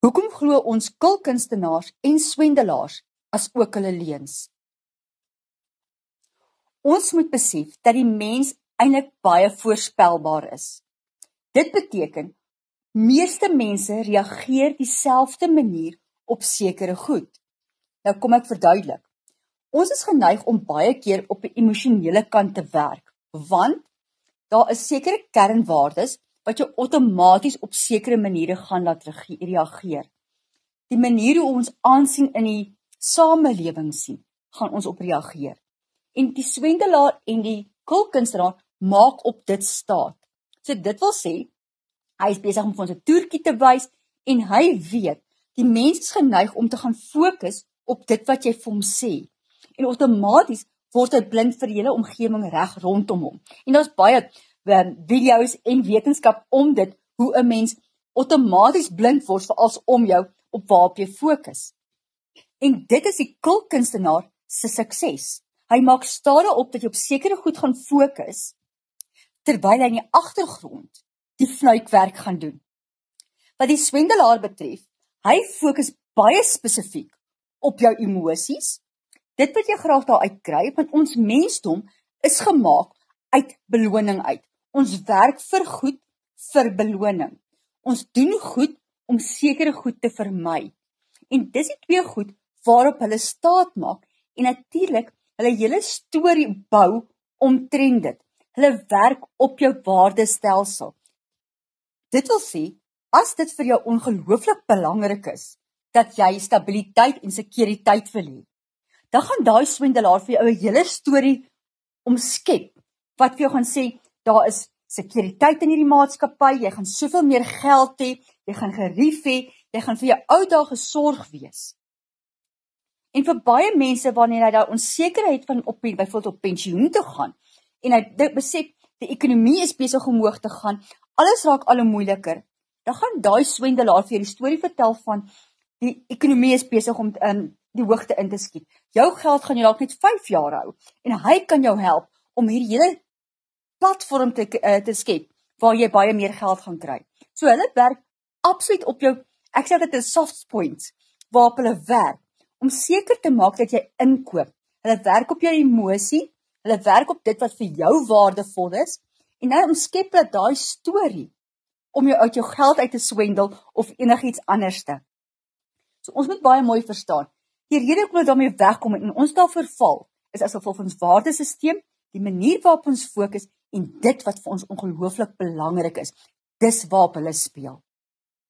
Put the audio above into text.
Hoekom glo ons kulkunstenaars en swendelaars as ook hulle leuns? Ons moet besef dat die mens eintlik baie voorspelbaar is. Dit beteken meeste mense reageer dieselfde manier op sekere goed. Nou kom ek verduidelik. Ons is geneig om baie keer op 'n emosionele kant te werk, want daar is sekere kernwaardes wat jou outomaties op sekere maniere gaan laat reageer. Die manier hoe ons aansien in die samelewing sien, gaan ons op reageer. En die swendelaar en die kulkunstenaar maak op dit staat. So dit wil sê hy is besig om vir ons 'n toertjie te wys en hy weet die mens is geneig om te gaan fokus op dit wat jy vir hom sê. En outomaties word hy blind vir die hele omgewing reg rondom hom. En daar's baie um, video's en wetenskap om dit hoe 'n mens outomaties blind word vir als om jou op waarop jy fokus. En dit is die kulkunstenaar se sukses. Hy maak stare op dat jy op sekere goed gaan fokus terwyl hy in die agtergrond die fluitwerk gaan doen. Wat die swendelaar betref, hy fokus baie spesifiek op jou emosies. Dit wat jy graag daar uit kry, want ons mensdom is gemaak uit beloning uit. Ons werk vir goed vir beloning. Ons doen goed om sekere goed te vermy. En dis die twee goed waarop hulle staat maak en natuurlik hulle hele storie bou omtrent dit. Hulle werk op jou waardestelsel. Dit wil sê as dit vir jou ongelooflik belangrik is dat jy stabiliteit en sekuriteit wil hê, dan gaan daai swendelaar vir jou 'n hele storie omskep wat vir jou gaan sê daar is sekuriteit in hierdie maatskappy, jy gaan soveel meer geld hê, jy gaan gerief hê, jy gaan vir jou ou dae gesorg wees. En vir baie mense wanneer hy daai onsekerheid van op byvoorbeeld op pensioen te gaan en hy dit besef die ekonomie is besig om hoog te gaan, alles raak al hoe moeiliker. Dan gaan daai swendelaar vir jou die storie vertel van die ekonomie is besig om um, die hoogte in te skiet. Jou geld gaan jy dalk net 5 jaar hou en hy kan jou help om hierdie hele platform te uh, te skep waar jy baie meer geld gaan kry. So hulle werk absoluut op jou ek sê dit is soft points waarop hulle werk om seker te maak dat jy inkoop. Hulle werk op jou emosie, hulle werk op dit wat vir jou waardevol is en nou omskep hulle daai storie om jou uit jou geld uit te swendel of enigiets anderste. So ons moet baie mooi verstaan. Die rede hoekom ons daarmee wegkom en ons daarvoor val, is as gevolg van ons waardesisteem, die manier waarop ons fokus en dit wat vir ons ongelooflik belangrik is, dis waarop hulle speel.